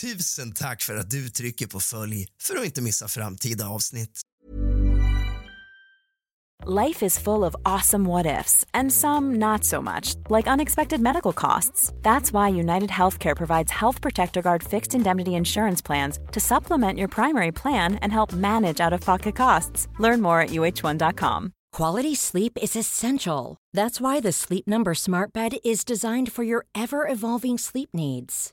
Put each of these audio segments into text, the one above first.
Tusen tack för att du trycker på följ för att inte missa framtida avsnitt. Life is full of awesome what ifs, and some not so much, like unexpected medical costs. That's why United Healthcare provides Health Protector Guard fixed indemnity insurance plans to supplement your primary plan and help manage out of pocket costs. Learn more at uh1.com. Quality sleep is essential. That's why the Sleep Number Smart Bed is designed for your ever evolving sleep needs.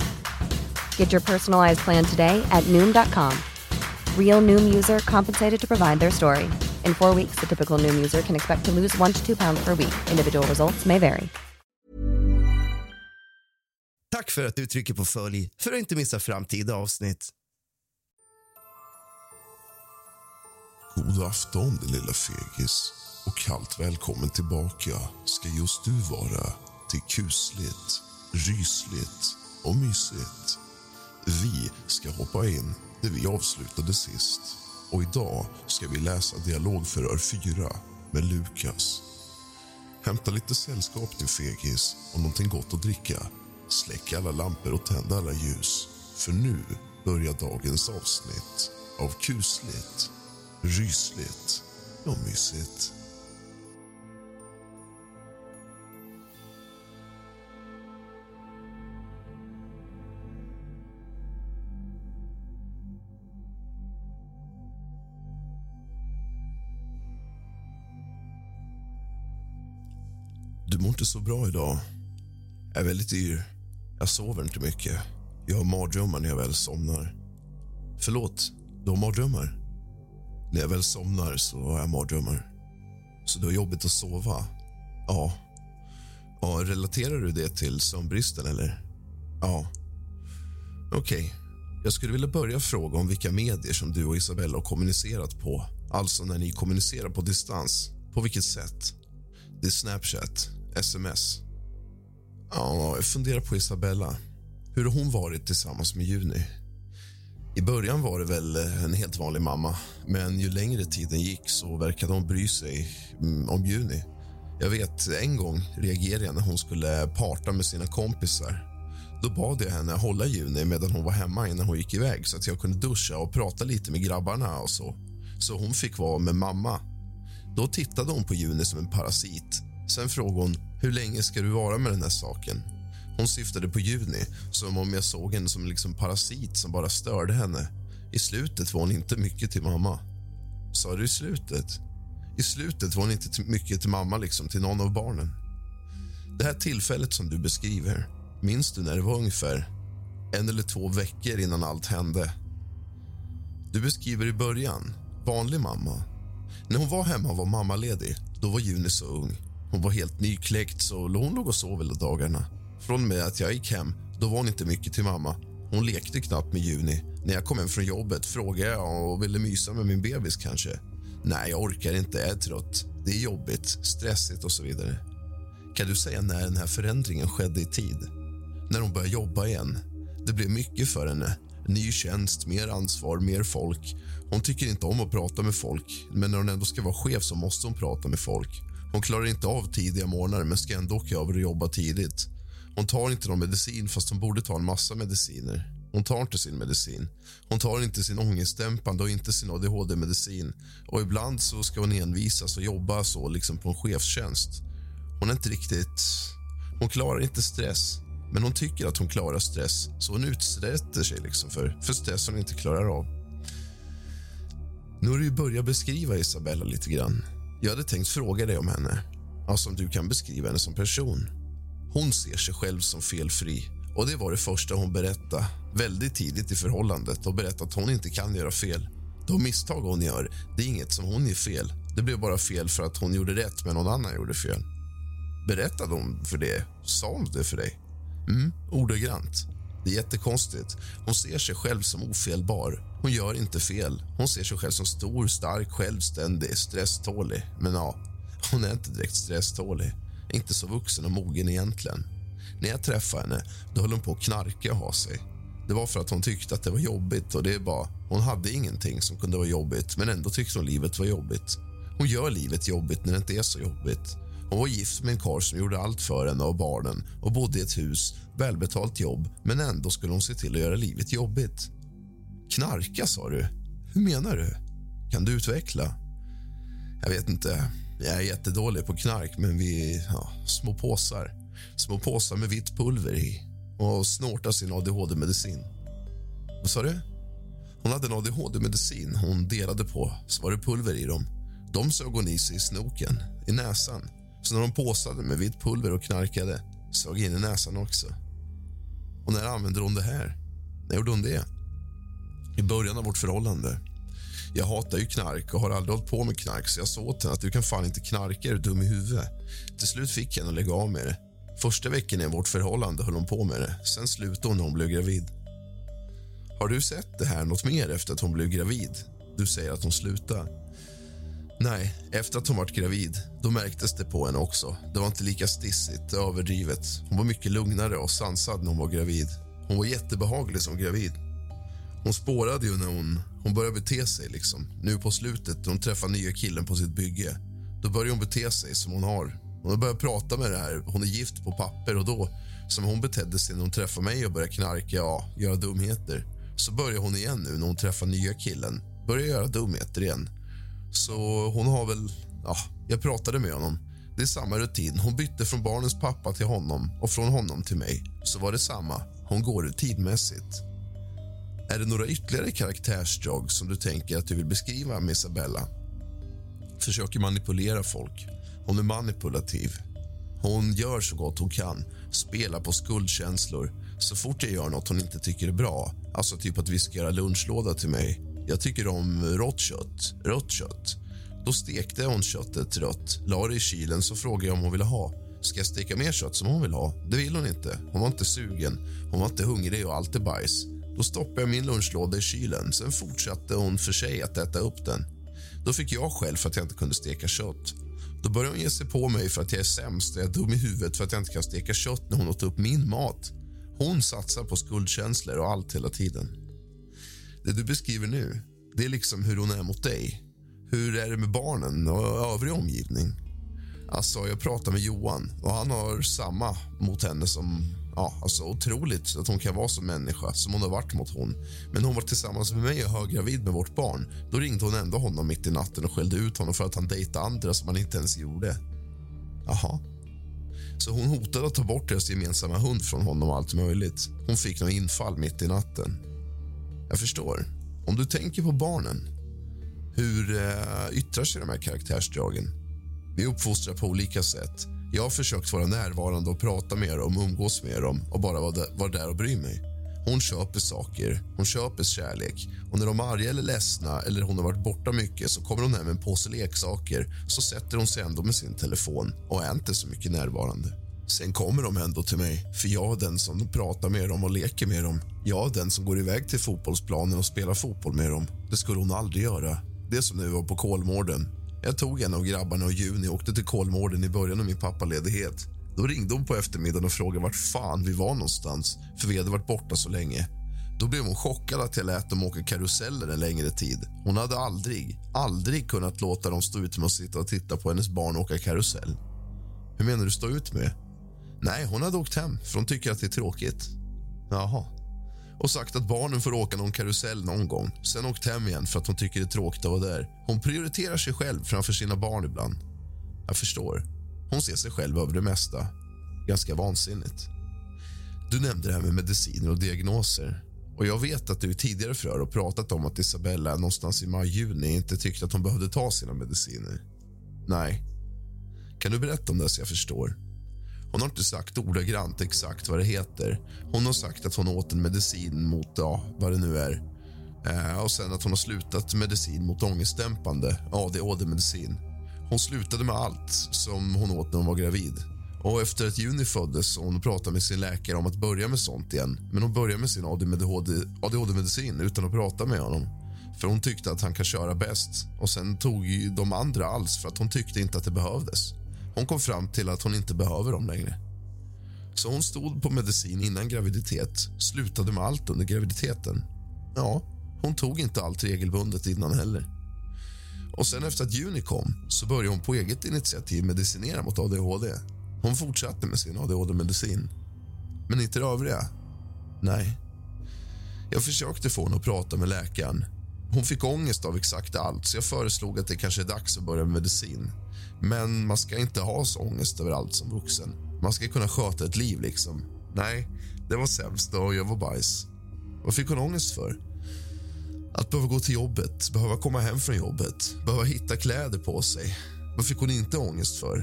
Get your personalized plan today at Noom.com. Real Noom user compensated to provide their story. In four weeks, the typical Noom user can expect to lose one to two pounds per week. Individual results may vary. Tack för att du trycker på följ för att inte missa framtida avsnitt. God afton din lilla fegis och kallt välkommen tillbaka ska just du vara till kusligt, rysligt och mysigt. Vi ska hoppa in där vi avslutade sist och idag ska vi läsa dialogförhör 4 med Lukas. Hämta lite sällskap din fegis och någonting gott att dricka. Släck alla lampor och tänd alla ljus. För nu börjar dagens avsnitt av kusligt, rysligt och mysigt. Inte så bra idag. Jag är väldigt yr. Jag sover inte mycket. Jag har mardrömmar när jag väl somnar. Förlåt, du har mardrömmar? När jag väl somnar så har jag mardrömmar. Så du har jobbigt att sova? Ja. ja. Relaterar du det till sömnbristen, eller? Ja. Okej. Okay. Jag skulle vilja börja fråga om vilka medier som du och Isabella har kommunicerat på. Alltså när ni kommunicerar på distans. På vilket sätt? Det är Snapchat, sms. Ja, jag funderar på Isabella. Hur har hon varit tillsammans med Juni? I början var det väl en helt vanlig mamma men ju längre tiden gick så verkade hon bry sig mm, om Juni. Jag vet, en gång reagerade jag när hon skulle parta med sina kompisar. Då bad jag henne hålla Juni medan hon var hemma innan hon gick iväg så att jag kunde duscha och prata lite med grabbarna och så. Så hon fick vara med mamma. Då tittade hon på Juni som en parasit. Sen frågade hon hur länge ska du vara med den här saken. Hon syftade på Juni, som om jag såg henne som en liksom parasit som bara störde henne. I slutet var hon inte mycket till mamma. Sa du i slutet? I slutet var hon inte mycket till mamma, liksom till någon av barnen. Det här tillfället som du beskriver, minns du när det var ungefär en eller två veckor innan allt hände? Du beskriver i början, vanlig mamma. När hon var hemma och var mammaledig, då var Juni så ung. Hon var helt nykläckt, så hon låg och sov hela dagarna. Från med att jag gick hem, då var hon inte mycket till mamma. Hon lekte knappt med Juni. När jag kom hem från jobbet frågade jag och ville mysa med min bebis kanske. Nej, jag orkar inte, jag är trött. Det är jobbigt, stressigt och så vidare. Kan du säga när den här förändringen skedde i tid? När hon började jobba igen. Det blev mycket för henne. Ny tjänst, mer ansvar, mer folk. Hon tycker inte om att prata med folk, men när hon ändå ska vara chef så måste hon prata med folk. Hon klarar inte av tidiga morgnar men ska ändå åka över och jobba tidigt. Hon tar inte någon medicin fast hon borde ta en massa mediciner. Hon tar inte sin medicin. Hon tar inte sin ångestdämpande och inte sin adhd-medicin. Och ibland så ska hon envisas och jobba så liksom på en chefstjänst. Hon är inte riktigt... Hon klarar inte stress, men hon tycker att hon klarar stress så hon utsätter sig liksom för, för stress hon inte klarar av. Nu har du börjat beskriva Isabella lite grann. Jag hade tänkt fråga dig om henne. alltså om du kan beskriva henne som person. Hon ser sig själv som felfri och det var det första hon berättade väldigt tidigt i förhållandet och berättade att hon inte kan göra fel. De misstag hon gör, det är inget som hon är fel. Det blev bara fel för att hon gjorde rätt men någon annan gjorde fel. Berättade hon för det? Sa hon det för dig? Mm, ordagrant. Det är jättekonstigt. Hon ser sig själv som ofelbar. Hon gör inte fel. Hon ser sig själv som stor, stark, självständig, stresstålig. Men ja, hon är inte direkt stresstålig. Inte så vuxen och mogen egentligen. När jag träffade henne då höll hon på att knarka och ha sig. Det var för att hon tyckte att det var jobbigt. och det är bara, Hon hade ingenting som kunde vara jobbigt, men ändå tyckte hon livet var jobbigt. Hon gör livet jobbigt när det inte är så jobbigt. Hon var gift med en karl som gjorde allt för henne och barnen och bodde i ett hus, välbetalt jobb, men ändå skulle hon se till att göra livet jobbigt. Knarka, sa du? Hur menar du? Kan du utveckla? Jag vet inte. Jag är jättedålig på knark, men vi... Ja, små påsar. Små påsar med vitt pulver i och snortar sin adhd-medicin. Vad sa du? Hon hade en adhd-medicin hon delade på, så var det pulver i dem. De sög hon i sig i snoken, i näsan. Så när de påsade med vitt pulver och knarkade sög in i näsan också. Och när använde hon det här? När gjorde hon det? I början av vårt förhållande. Jag hatar ju knark och har aldrig hållit på med knark så jag sa åt henne att du kan fan inte knarka, är du dum i huvudet? Till slut fick jag henne att lägga av med det. Första veckan i vårt förhållande höll hon på med det. Sen slutade hon när hon blev gravid. Har du sett det här något mer efter att hon blev gravid? Du säger att hon slutade. Nej, efter att hon var gravid då märktes det på henne också. Det var inte lika stissigt, överdrivet. Hon var mycket lugnare och sansad när hon var gravid. Hon var jättebehaglig som gravid. Hon spårade ju när hon, hon började bete sig. liksom. Nu på slutet, när hon träffar nya killen på sitt bygge. Då börjar hon bete sig som hon har. Hon har börjat prata med det här. Hon är gift på papper och då, som hon betedde sig när hon träffade mig och började knarka, ja, göra dumheter. Så börjar hon igen nu när hon träffar nya killen. Börjar göra dumheter igen. Så hon har väl... Ja, jag pratade med honom. Det är samma rutin. Hon bytte från barnens pappa till honom och från honom till mig. Så var det samma. Hon går rutinmässigt. Är det några ytterligare karaktärsdrag som du tänker att du vill beskriva med Isabella? Försöker manipulera folk. Hon är manipulativ. Hon gör så gott hon kan, spelar på skuldkänslor. Så fort jag gör nåt hon inte tycker är bra, alltså typ att vi ska göra lunchlåda till mig. Jag tycker om rått kött, rött kött. Då stekte hon köttet rött, la det i kylen så frågade jag om hon ville ha. Ska jag steka mer kött som hon vill ha? Det vill hon inte. Hon var inte sugen. Hon var inte hungrig och allt är bajs. Då stoppade jag min lunchlåda i kylen. Sen fortsatte hon för sig att äta upp den. Då fick jag själv för att jag inte kunde steka kött. Då började hon ge sig på mig för att jag är sämst och jag är dum i huvudet för att jag inte kan steka kött när hon åt upp min mat. Hon satsar på skuldkänslor och allt hela tiden. Det du beskriver nu, det är liksom hur hon är mot dig. Hur är det med barnen och övrig omgivning? Alltså, jag pratade med Johan och han har samma mot henne som Ja, alltså otroligt att hon kan vara som människa, som hon har varit mot hon. Men hon var tillsammans med mig och höggravid med vårt barn. Då ringde hon ändå honom mitt i natten och skällde ut honom för att han dejtade andra som han inte ens gjorde. Jaha. Så hon hotade att ta bort deras gemensamma hund från honom och allt möjligt. Hon fick något infall mitt i natten. Jag förstår. Om du tänker på barnen, hur eh, yttrar sig de här karaktärsdragen? Vi uppfostrar på olika sätt. Jag har försökt vara närvarande och prata med dem, umgås med dem och bara vara där, där och bry mig. Hon köper saker, hon köper kärlek. Och när de är arga eller ledsna eller hon har varit borta mycket så kommer hon hem med en påse leksaker så sätter hon sig ändå med sin telefon och är inte så mycket närvarande. Sen kommer de ändå till mig, för jag är den som pratar med dem och leker med dem. Jag är den som går iväg till fotbollsplanen och spelar fotboll med dem. Det skulle hon aldrig göra. Det som nu var på Kolmården. Jag tog en av grabbarna och Juni och åkte till Kolmården i början av min pappaledighet. Då ringde hon på eftermiddagen och frågade vart fan vi var någonstans, för vi hade varit borta så länge. Då blev hon chockad att jag lät dem åka karuseller en längre tid. Hon hade aldrig, aldrig kunnat låta dem stå ut med att sitta och titta på hennes barn åka karusell. Hur menar du stå ut med? Nej, hon hade åkt hem för hon tycker att det är tråkigt. Jaha. Och sagt att barnen får åka någon karusell någon gång. Sen åkt hem igen för att hon tycker det är tråkigt att vara där. Hon prioriterar sig själv framför sina barn ibland. Jag förstår. Hon ser sig själv över det mesta. Ganska vansinnigt. Du nämnde det här med mediciner och diagnoser. Och Jag vet att du i tidigare förhör har pratat om att Isabella någonstans i maj-juni inte tyckte att hon behövde ta sina mediciner. Nej. Kan du berätta om det så jag förstår? Hon har inte sagt ordagrant exakt vad det heter. Hon har sagt att hon åt en medicin mot, ja, vad det nu är. Eh, och sen att hon har slutat medicin mot ångestdämpande, ADHD-medicin. Hon slutade med allt som hon åt när hon var gravid. Och Efter att Juni föddes och hon pratade med sin läkare om att börja med sånt igen. Men hon började med sin ADHD-medicin utan att prata med honom. För Hon tyckte att han kan köra bäst. Och Sen tog de andra alls för att hon tyckte inte att det behövdes. Hon kom fram till att hon inte behöver dem längre. Så hon stod på medicin innan graviditet, slutade med allt under graviditeten. Ja, hon tog inte allt regelbundet innan heller. Och sen efter att juni kom så började hon på eget initiativ medicinera mot ADHD. Hon fortsatte med sin ADHD-medicin. Men inte det övriga. Nej. Jag försökte få henne att prata med läkaren. Hon fick ångest av exakt allt, så jag föreslog att det kanske är dags att börja med medicin. Men man ska inte ha så ångest över allt som vuxen. Man ska kunna sköta ett liv, liksom. Nej, det var sämst och jag var bajs. Vad fick hon ångest för? Att behöva gå till jobbet, behöva komma hem från jobbet, behöva hitta kläder på sig. Vad fick hon inte ångest för?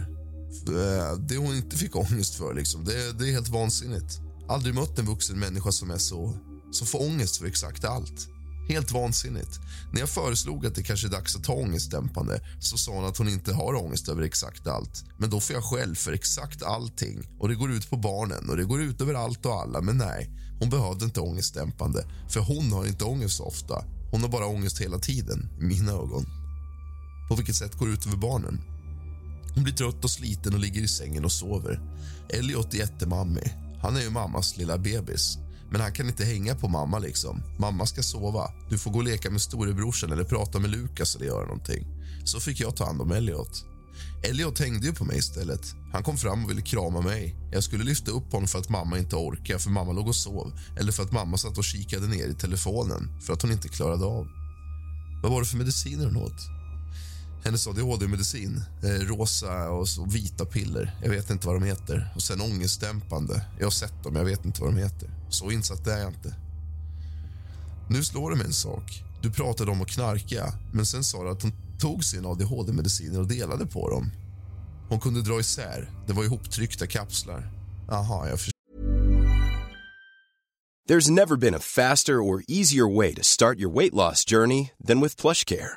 Eh, det hon inte fick ångest för, liksom, det, det är helt vansinnigt. Aldrig mött en vuxen människa som är så, som får ångest för exakt allt. Helt vansinnigt. När jag föreslog att det kanske är dags att ta ångestdämpande så sa hon att hon inte har ångest över exakt allt. Men då får jag själv för exakt allting. Och Det går ut på barnen och det går ut över allt och alla. Men nej, hon behövde inte ångestdämpande. För hon har inte ångest så ofta. Hon har bara ångest hela tiden, i mina ögon. På vilket sätt går det ut över barnen? Hon blir trött och sliten och ligger i sängen och sover. Elliot är jättemammig. Han är ju mammas lilla bebis. Men han kan inte hänga på mamma. liksom. Mamma ska sova. Du får gå och leka med storebrorsan eller prata med Lukas eller göra någonting. Så fick jag ta hand om Elliot. Elliot hängde ju på mig istället. Han kom fram och ville krama mig. Jag skulle lyfta upp honom för att mamma inte orkade, för mamma låg och sov eller för att mamma satt och kikade ner i telefonen för att hon inte klarade av. Vad var det för mediciner hon åt? Hennes adhd-medicin, eh, rosa och vita piller. Jag vet inte vad de heter. Och sen ångestdämpande. Jag har sett dem, jag vet inte vad de heter. Så insatt är jag inte. Nu slår det mig en sak. Du pratade om att knarka, men sen sa du att hon tog sina adhd-mediciner och delade på dem. Hon kunde dra isär. Det var ihoptryckta kapslar. Aha, jag förstår. There's never been a faster or easier way to start your weight loss journey than with PlushCare.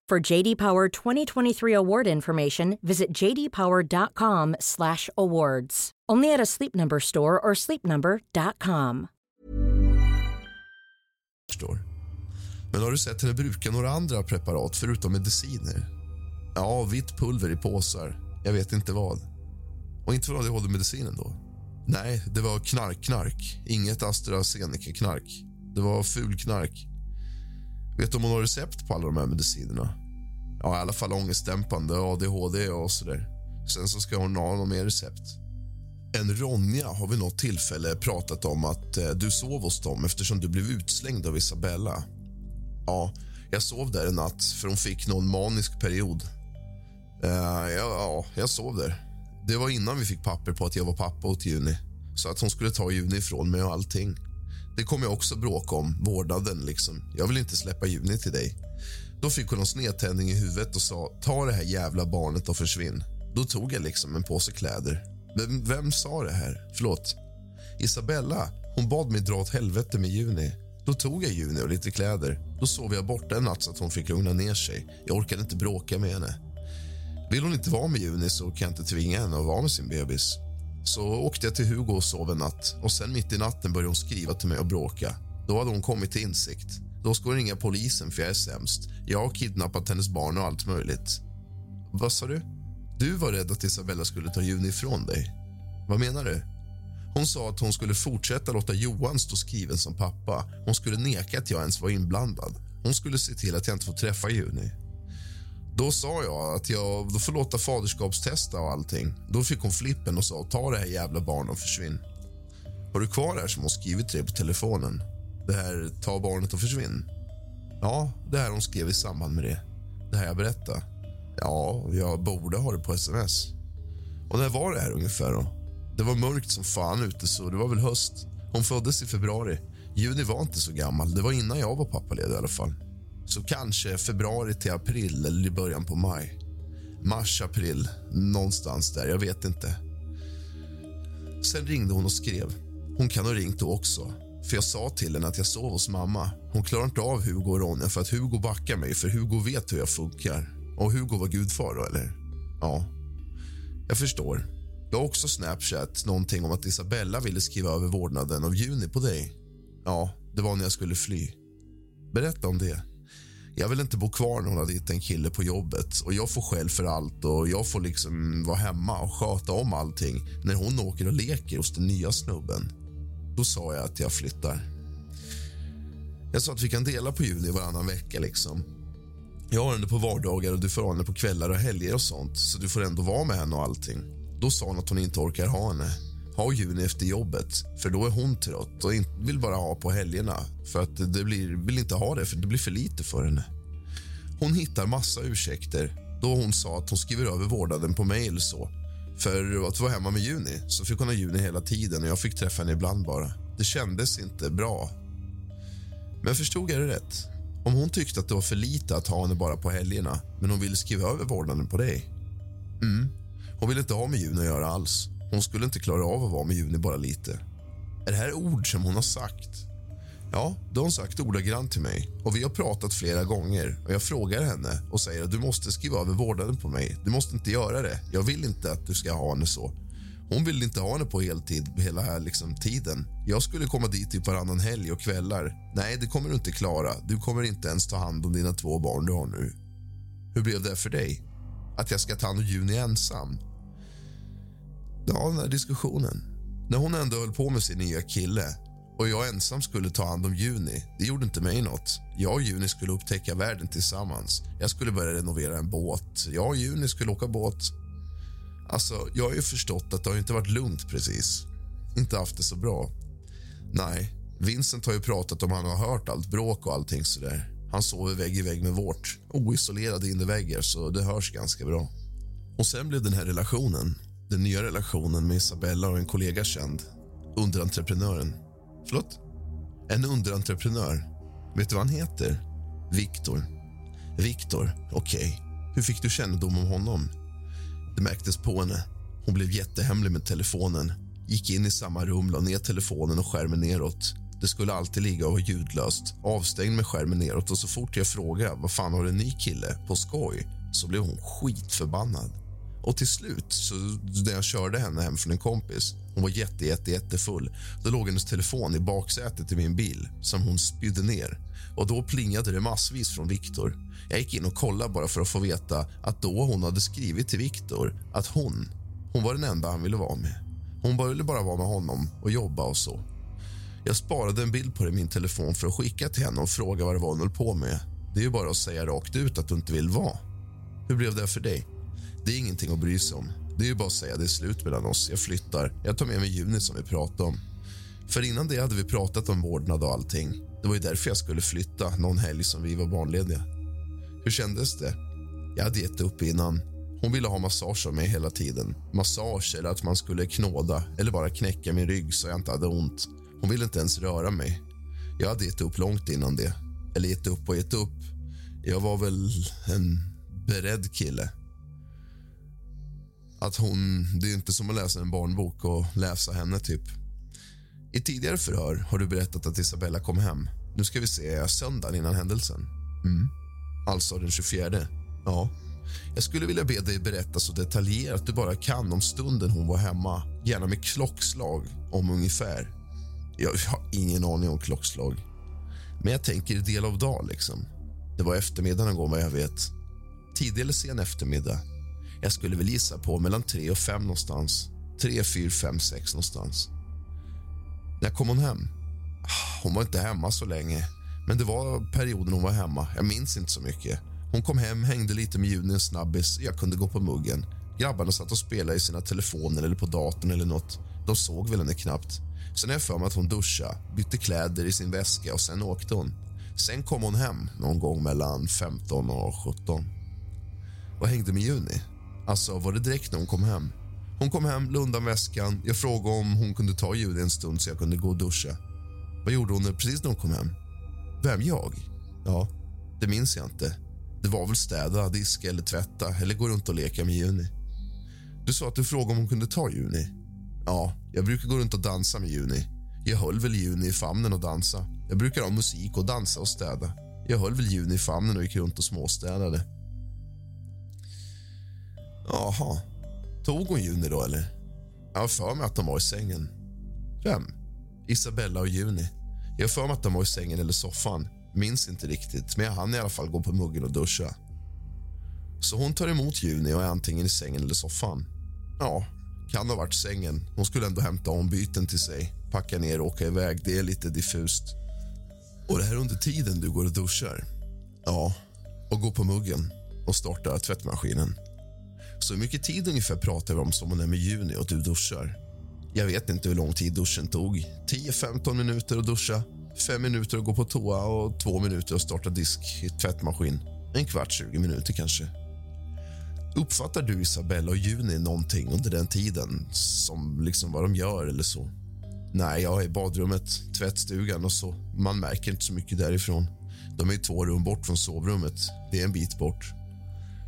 For JD Power 2023 award information, visit jdpower.com/awards. Only at a Sleep Number store or sleepnumber.com. förstår. Men har du sett henne bruka några andra preparat förutom mediciner? Ja, vitt pulver i påsar. Jag vet inte vad. Och inte från ADHD-medicinen då? Nej, det var knark-knark. Inget AstraZeneca-knark. Det var fulknark. Vet du om hon har recept på alla de här medicinerna? Ja, i alla fall ångestdämpande, ADHD och så där. Sen så ska hon ha något mer recept. En Ronja har vid något tillfälle pratat om att eh, du sov hos dem eftersom du blev utslängd av Isabella. Ja, jag sov där en natt för hon fick någon manisk period. Uh, ja, ja, jag sov där. Det var innan vi fick papper på att jag var pappa åt Juni. Så att hon skulle ta Juni ifrån mig och allting. Det kommer jag också bråka om, vårdnaden. Liksom. Jag vill inte släppa Juni till dig. Då fick hon en snedtändning i huvudet och sa ta det här jävla barnet och försvinn. Då tog jag liksom en påse kläder. Vem, vem sa det här? Förlåt. Isabella. Hon bad mig dra åt helvete med Juni. Då tog jag Juni och lite kläder. Då sov jag borta en natt så att hon fick lugna ner sig. Jag orkade inte bråka med henne. Vill hon inte vara med Juni så kan jag inte tvinga henne att vara med sin bebis. Så åkte jag till Hugo och sov en natt. Och sen mitt i natten började hon skriva till mig och bråka. Då hade hon kommit till insikt. Då ska hon ringa polisen för jag är sämst. Jag har kidnappat hennes barn och allt möjligt. Vad sa du? Du var rädd att Isabella skulle ta Juni ifrån dig. Vad menar du? Hon sa att hon skulle fortsätta låta Johan stå skriven som pappa. Hon skulle neka att jag ens var inblandad. Hon skulle se till att jag inte får träffa Juni. Då sa jag att jag då får låta faderskapstesta och allting. Då fick hon flippen och sa ta det här jävla barnet och försvinn. Har du kvar det här som hon skrivit till dig på telefonen? Det här ta barnet och försvinn? Ja, det här hon skrev i samband med det. Det här jag berättade. Ja, jag borde ha det på sms. Och när var det här ungefär då? Det var mörkt som fan ute så det var väl höst. Hon föddes i februari. Juni var inte så gammal. Det var innan jag var pappaledig i alla fall. Så kanske februari till april eller i början på maj. Mars, april, någonstans där. Jag vet inte. Sen ringde hon och skrev. Hon kan ha ringt då också. För Jag sa till henne att jag sov hos mamma. Hon klarar inte av Hugo och Ronja för att Hugo backar mig för Hugo vet hur jag funkar. Och Hugo var gudfar då, eller? Ja, jag förstår. Jag har också Snapchat någonting om att Isabella ville skriva över vårdnaden av Juni på dig. Ja, det var när jag skulle fly. Berätta om det. Jag vill inte bo kvar när hon har dit en kille på jobbet och jag får skäll för allt och jag får liksom vara hemma och sköta om allting när hon åker och leker hos den nya snubben. Då sa jag att jag flyttar. Jag sa att vi kan dela på Juni varannan vecka. liksom. Jag har henne på vardagar och du får ha henne på kvällar och helger och sånt så du får ändå vara med henne och allting. Då sa hon att hon inte orkar ha henne. Ha Juni efter jobbet, för då är hon trött och vill bara ha på helgerna. För att det blir, vill inte ha det, för det blir för lite för henne. Hon hittar massa ursäkter då hon sa att hon skriver över vårdnaden på mig så. För att vara hemma med Juni så fick hon ha Juni hela tiden och jag fick träffa henne ibland bara. Det kändes inte bra. Men förstod jag det rätt? Om hon tyckte att det var för lite att ha henne bara på helgerna men hon ville skriva över vårdnaden på dig. Mm. Hon ville inte ha med Juni att göra alls. Hon skulle inte klara av att vara med Juni bara lite. Är det här ord som hon har sagt? Ja, det har hon sagt ordagrant till mig. Och Vi har pratat flera gånger och jag frågar henne och säger att du måste skriva över vårdnaden på mig. Du måste inte göra det. Jag vill inte att du ska ha henne så. Hon vill inte ha henne på heltid hela här liksom, tiden. Jag skulle komma dit typ varannan helg och kvällar. Nej, det kommer du inte klara. Du kommer inte ens ta hand om dina två barn du har nu. Hur blev det för dig? Att jag ska ta hand om Juni ensam? Ja, den här diskussionen. När hon ändå höll på med sin nya kille och jag ensam skulle ta hand om Juni, det gjorde inte mig något. Jag och Juni skulle upptäcka världen tillsammans. Jag skulle börja renovera en båt. Jag och Juni skulle åka båt. Alltså, jag har ju förstått att det har inte varit lugnt precis. Inte haft det så bra. Nej, Vincent har ju pratat om han har hört allt bråk och allting sådär. Han sover vägg i vägg med vårt, oisolerade inneväggar så det hörs ganska bra. Och sen blev den här relationen, den nya relationen med Isabella och en kollega känd. Underentreprenören. Förlåt? En underentreprenör. Vet du vad han heter? Viktor. Viktor, okej. Okay. Hur fick du kännedom om honom? Det märktes på henne. Hon blev jättehemlig med telefonen. Gick in i samma rum, la ner telefonen och skärmen neråt. Det skulle alltid ligga och vara ljudlöst. Avstängd med skärmen neråt och så fort jag frågade vad fan har en ny kille på skoj så blev hon skitförbannad. Och till slut, så när jag körde henne hem från en kompis hon var jätte, jätte, jättefull. Då låg hennes telefon i baksätet i min bil som hon spydde ner. Och Då plingade det massvis från Viktor. Jag gick in och kollade bara för att få veta att då hon hade skrivit till Viktor att hon, hon var den enda han ville vara med. Hon ville bara vara med honom och jobba och så. Jag sparade en bild på det i min telefon för att skicka till henne och fråga vad det var hon höll på med. Det är ju bara att säga rakt ut att du inte vill vara. Hur blev det för dig? Det är ingenting att bry sig om. Det är ju bara att säga det är slut mellan oss. Jag flyttar. Jag tar med mig Juni som vi pratade om. För innan det hade vi pratat om vårdnad och allting. Det var ju därför jag skulle flytta någon helg som vi var barnlediga. Hur kändes det? Jag hade gett upp innan. Hon ville ha massage av mig hela tiden. Massage eller att man skulle knåda eller bara knäcka min rygg så jag inte hade ont. Hon ville inte ens röra mig. Jag hade gett upp långt innan det. Eller gett upp och gett upp. Jag var väl en beredd kille. Att hon, det är inte som att läsa en barnbok och läsa henne typ. I tidigare förhör har du berättat att Isabella kom hem. Nu ska vi se, söndagen innan händelsen. Mm. Alltså den 24. Ja. Jag skulle vilja be dig berätta så detaljerat du bara kan om stunden hon var hemma. Gärna med klockslag om ungefär. Jag har ingen aning om klockslag. Men jag tänker del av dag liksom. Det var eftermiddag någon gång vad jag vet. Tidig eller sen eftermiddag. Jag skulle väl gissa på mellan tre och fem någonstans. Tre, fyra, fem, sex någonstans. När kom hon hem? Hon var inte hemma så länge. Men det var perioden hon var hemma. Jag minns inte så mycket. Hon kom hem, hängde lite med Juni en snabbis. Jag kunde gå på muggen. Grabbarna satt och spelade i sina telefoner eller på datorn eller nåt. De såg väl henne knappt. Sen är jag för mig att hon duschade, bytte kläder i sin väska och sen åkte hon. Sen kom hon hem någon gång mellan 15 och 17. Och hängde med Juni. Alltså, var det direkt när hon kom hem? Hon kom hem, lade undan väskan. Jag frågade om hon kunde ta Juni en stund så jag kunde gå och duscha. Vad gjorde hon precis när hon kom hem? Vem, jag? Ja, det minns jag inte. Det var väl städa, diska eller tvätta eller gå runt och leka med Juni. Du sa att du frågade om hon kunde ta Juni. Ja, jag brukar gå runt och dansa med Juni. Jag höll väl Juni i famnen och dansa. Jag brukar ha musik och dansa och städa. Jag höll väl Juni i famnen och gick runt och småstädade. Jaha. Tog hon Juni då, eller? Jag har för mig att de var i sängen. Vem? Isabella och Juni. Jag har för mig att de var i sängen eller soffan. Minns inte riktigt, men jag hann i alla fall gå på muggen och duscha. Så hon tar emot Juni och är antingen i sängen eller soffan. Ja, kan ha varit sängen. Hon skulle ändå hämta ombyten till sig, packa ner och åka iväg. Det är lite diffust. Och det här under tiden du går och duschar? Ja, och går på muggen och startar tvättmaskinen. Så hur mycket tid ungefär pratar vi om som hon är med Juni och du duschar? Jag vet inte hur lång tid duschen tog. 10-15 minuter att duscha, 5 minuter att gå på toa och 2 minuter att starta disk i tvättmaskin. En kvart, 20 minuter kanske. Uppfattar du Isabella och Juni någonting under den tiden? Som liksom vad de gör eller så? Nej, jag är i badrummet, tvättstugan och så. Man märker inte så mycket därifrån. De är två rum bort från sovrummet. Det är en bit bort.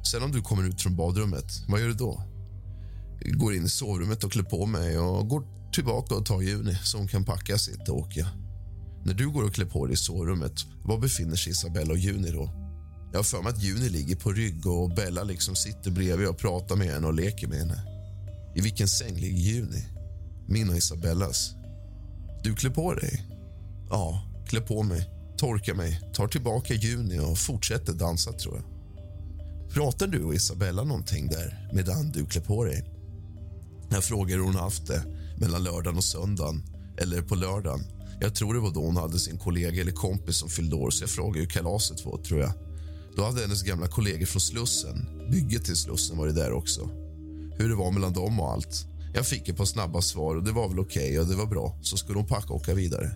Sen om du kommer ut från badrummet, vad gör du då? Går in i sovrummet och klär på mig och går tillbaka och tar Juni så hon kan packa sitt och åka. När du går och klär på dig i sovrummet, var befinner sig Isabella och Juni då? Jag har för mig att Juni ligger på rygg och Bella liksom sitter bredvid och pratar med henne och leker med henne. I vilken säng ligger Juni? Min och Isabellas. Du klär på dig? Ja, klär på mig, torkar mig, tar tillbaka Juni och fortsätter dansa, tror jag. Pratar du och Isabella någonting där medan du klär på dig? Jag frågar hur hon haft det mellan lördagen och söndagen, eller på lördagen. Jag tror det var då hon hade sin kollega eller kompis som fyllde år, så jag frågade hur kalaset var, tror jag. Då hade hennes gamla kollegor från Slussen, bygget till Slussen var det där också. Hur det var mellan dem och allt. Jag fick ett par snabba svar och det var väl okej okay och det var bra. Så skulle hon packa och åka vidare.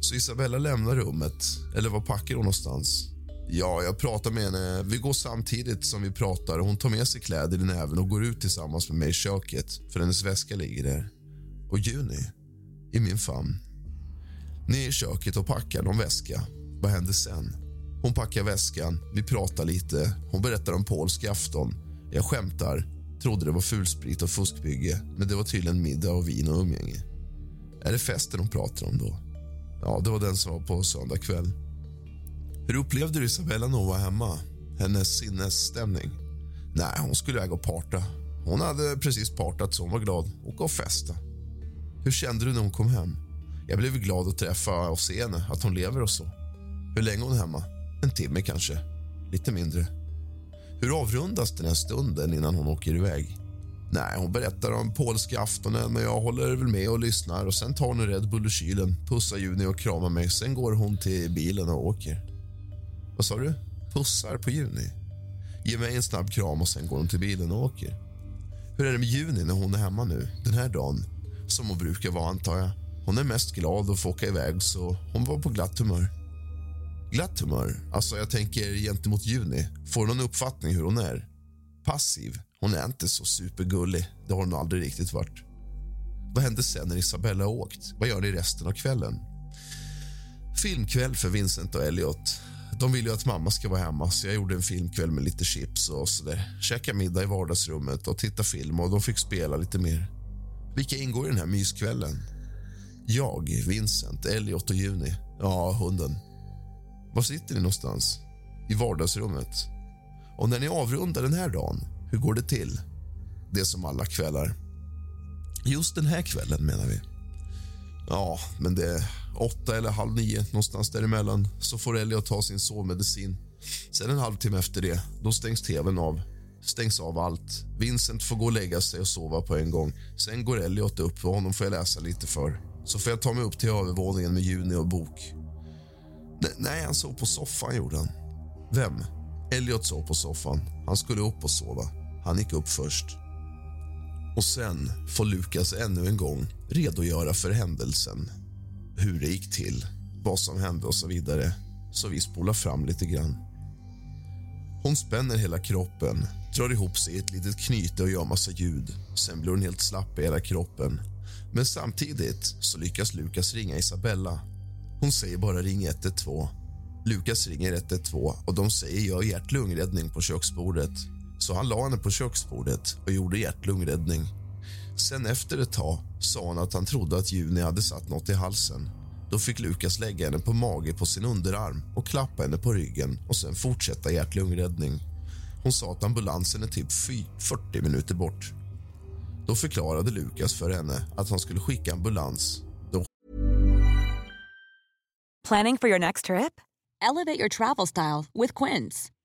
Så Isabella lämnar rummet, eller var packar hon någonstans? Ja, jag pratar med henne. Vi går samtidigt som vi pratar. Hon tar med sig kläder i näven och går ut tillsammans med mig i köket, för hennes väska ligger där. Och Juni, i min famn. Ner i köket och packar någon väska. Vad händer sen? Hon packar väskan, vi pratar lite. Hon berättar om polsk afton. Jag skämtar, trodde det var fulsprit och fuskbygge men det var tydligen middag och vin och umgänge. Är det festen hon pratar om då? Ja, det var den som var på söndag kväll. Hur upplevde du Isabella när hon var hemma? Hennes sinnesstämning? Nej, hon skulle iväg och parta. Hon hade precis partat så hon var glad. Åka och festa. Hur kände du när hon kom hem? Jag blev glad att träffa och se henne, att hon lever och så. Hur länge är hon hemma? En timme kanske. Lite mindre. Hur avrundas den här stunden innan hon åker iväg? Nej, hon berättar om polska aftonen men jag håller väl med och lyssnar och sen tar hon en Red Bull ur kylen, pussar Juni och kramar mig. Sen går hon till bilen och åker. Vad sa du? Pussar på Juni? Ger mig en snabb kram och sen går hon till bilen och åker. Hur är det med Juni när hon är hemma nu, den här dagen? Som hon brukar vara, antar jag. Hon är mest glad att få åka iväg, så hon var på glatt humör. Glatt humör? Alltså, jag tänker gentemot Juni. Får någon uppfattning hur hon är? Passiv? Hon är inte så supergullig. Det har hon aldrig riktigt varit. Vad händer sen när Isabella har åkt? Vad gör ni resten av kvällen? Filmkväll för Vincent och Elliot. De vill ju att mamma ska vara hemma, så jag gjorde en filmkväll med lite chips och sådär. Käka middag i vardagsrummet och titta film och de fick spela lite mer. Vilka ingår i den här myskvällen? Jag, Vincent, Elliot och Juni. Ja, hunden. Var sitter ni någonstans? I vardagsrummet. Och när ni avrundar den här dagen, hur går det till? Det är som alla kvällar. Just den här kvällen, menar vi. Ja, men det är åtta eller halv nio, någonstans däremellan. Så får Elliot ta sin sovmedicin. Sen en halvtimme efter det, då stängs tvn av. Stängs av allt. Vincent får gå och lägga sig och sova på en gång. Sen går Elliot upp och honom får jag läsa lite för. Så får jag ta mig upp till övervåningen med Juni och bok. nej, han sov på soffan gjorde han. Vem? Elliot sov på soffan. Han skulle upp och sova. Han gick upp först. Och sen får Lukas ännu en gång redogöra för händelsen. Hur det gick till, vad som hände och så vidare. Så vi spolar fram lite grann. Hon spänner hela kroppen, drar ihop sig i ett litet knyte och gör massa ljud. Sen blir hon helt slapp i hela kroppen. Men samtidigt så lyckas Lukas ringa Isabella. Hon säger bara ring 112. Lukas ringer 112 och de säger gör hjärt-lungräddning på köksbordet. Så han la henne på köksbordet och gjorde hjärt-lungräddning. Sen efter ett tag sa han att han trodde att Juni hade satt något i halsen. Då fick Lukas lägga henne på mage på sin underarm och klappa henne på ryggen och sen fortsätta hjärt-lungräddning. Hon sa att ambulansen är typ 40 minuter bort. Då förklarade Lukas för henne att han skulle skicka ambulans. Då... Planning for your next trip? Elevate your travel style with Quince.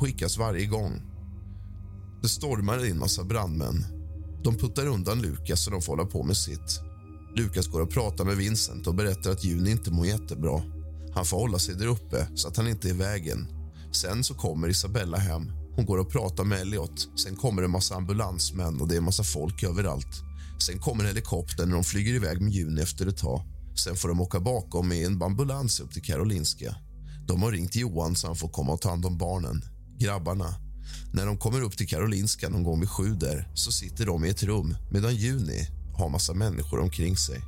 Skickas varje gång. Det stormar in massa brandmän. De puttar undan Lukas så de får hålla på med sitt. Lukas går och pratar med Vincent och berättar att Juni inte mår jättebra. Han får hålla sig där uppe så att han inte är i vägen. Sen så kommer Isabella hem hon går och pratar med Elliot. Sen kommer en massa ambulansmän och det är en massa folk överallt. Sen kommer helikoptern när de flyger iväg med Juni efter ett tag. Sen får de åka bakom i en ambulans upp till Karolinska. De har ringt Johan så han får komma och ta hand om barnen, grabbarna. När de kommer upp till Karolinska någon gång vid sju där, så sitter de i ett rum medan Juni har massa människor omkring sig.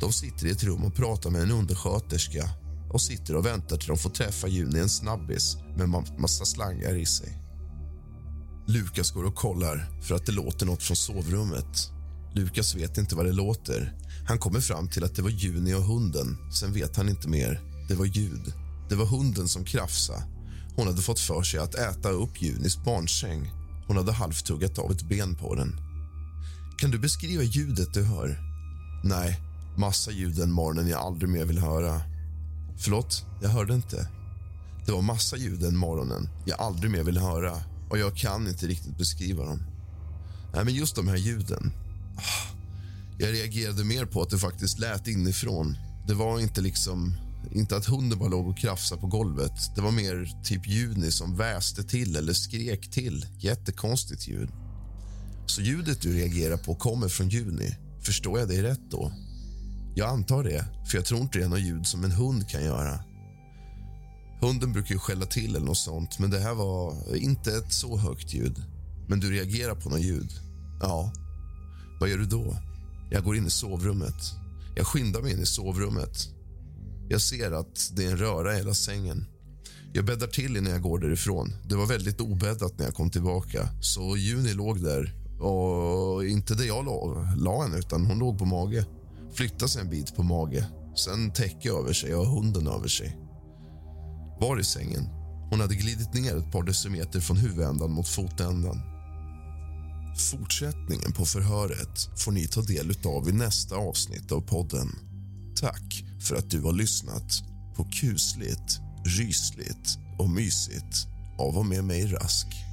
De sitter i ett rum och pratar med en undersköterska och sitter och väntar till de får träffa Juni en snabbis med massa slangar i sig. Lukas går och kollar för att det låter nåt från sovrummet. Lukas vet inte vad det låter. Han kommer fram till att det var Juni och hunden. Sen vet han inte mer. Det var ljud. Det var hunden som krafsade. Hon hade fått för sig att äta upp Junis barnsäng. Hon hade halvtuggat av ett ben på den. Kan du beskriva ljudet du hör? Nej, massa ljud den morgonen jag aldrig mer vill höra. Förlåt, jag hörde inte. Det var massa ljud den morgonen jag aldrig mer vill höra och jag kan inte riktigt beskriva dem. Nej, men just de här ljuden. Ah, jag reagerade mer på att det faktiskt lät inifrån. Det var inte liksom inte att hunden bara låg och krafsade på golvet. Det var mer typ Juni som väste till eller skrek till. Jättekonstigt ljud. Så ljudet du reagerar på kommer från Juni. Förstår jag dig rätt då? Jag antar det, för jag tror inte det är något ljud som en hund kan göra. Hunden brukar ju skälla till eller något sånt, men det här var inte ett så högt ljud. Men du reagerar på något ljud? Ja. Vad gör du då? Jag går in i sovrummet. Jag skyndar mig in i sovrummet. Jag ser att det är en röra i hela sängen. Jag bäddar till innan jag går därifrån. Det var väldigt obäddat när jag kom tillbaka. Så Juni låg där. Och inte där jag la, la henne, utan hon låg på mage flyttade sig en bit på mage, sen täcke över sig och hunden över sig. Var i sängen. Hon hade glidit ner ett par decimeter från huvudändan mot fotändan. Fortsättningen på förhöret får ni ta del av i nästa avsnitt av podden. Tack för att du har lyssnat på kusligt, rysligt och mysigt av och med mig Rask.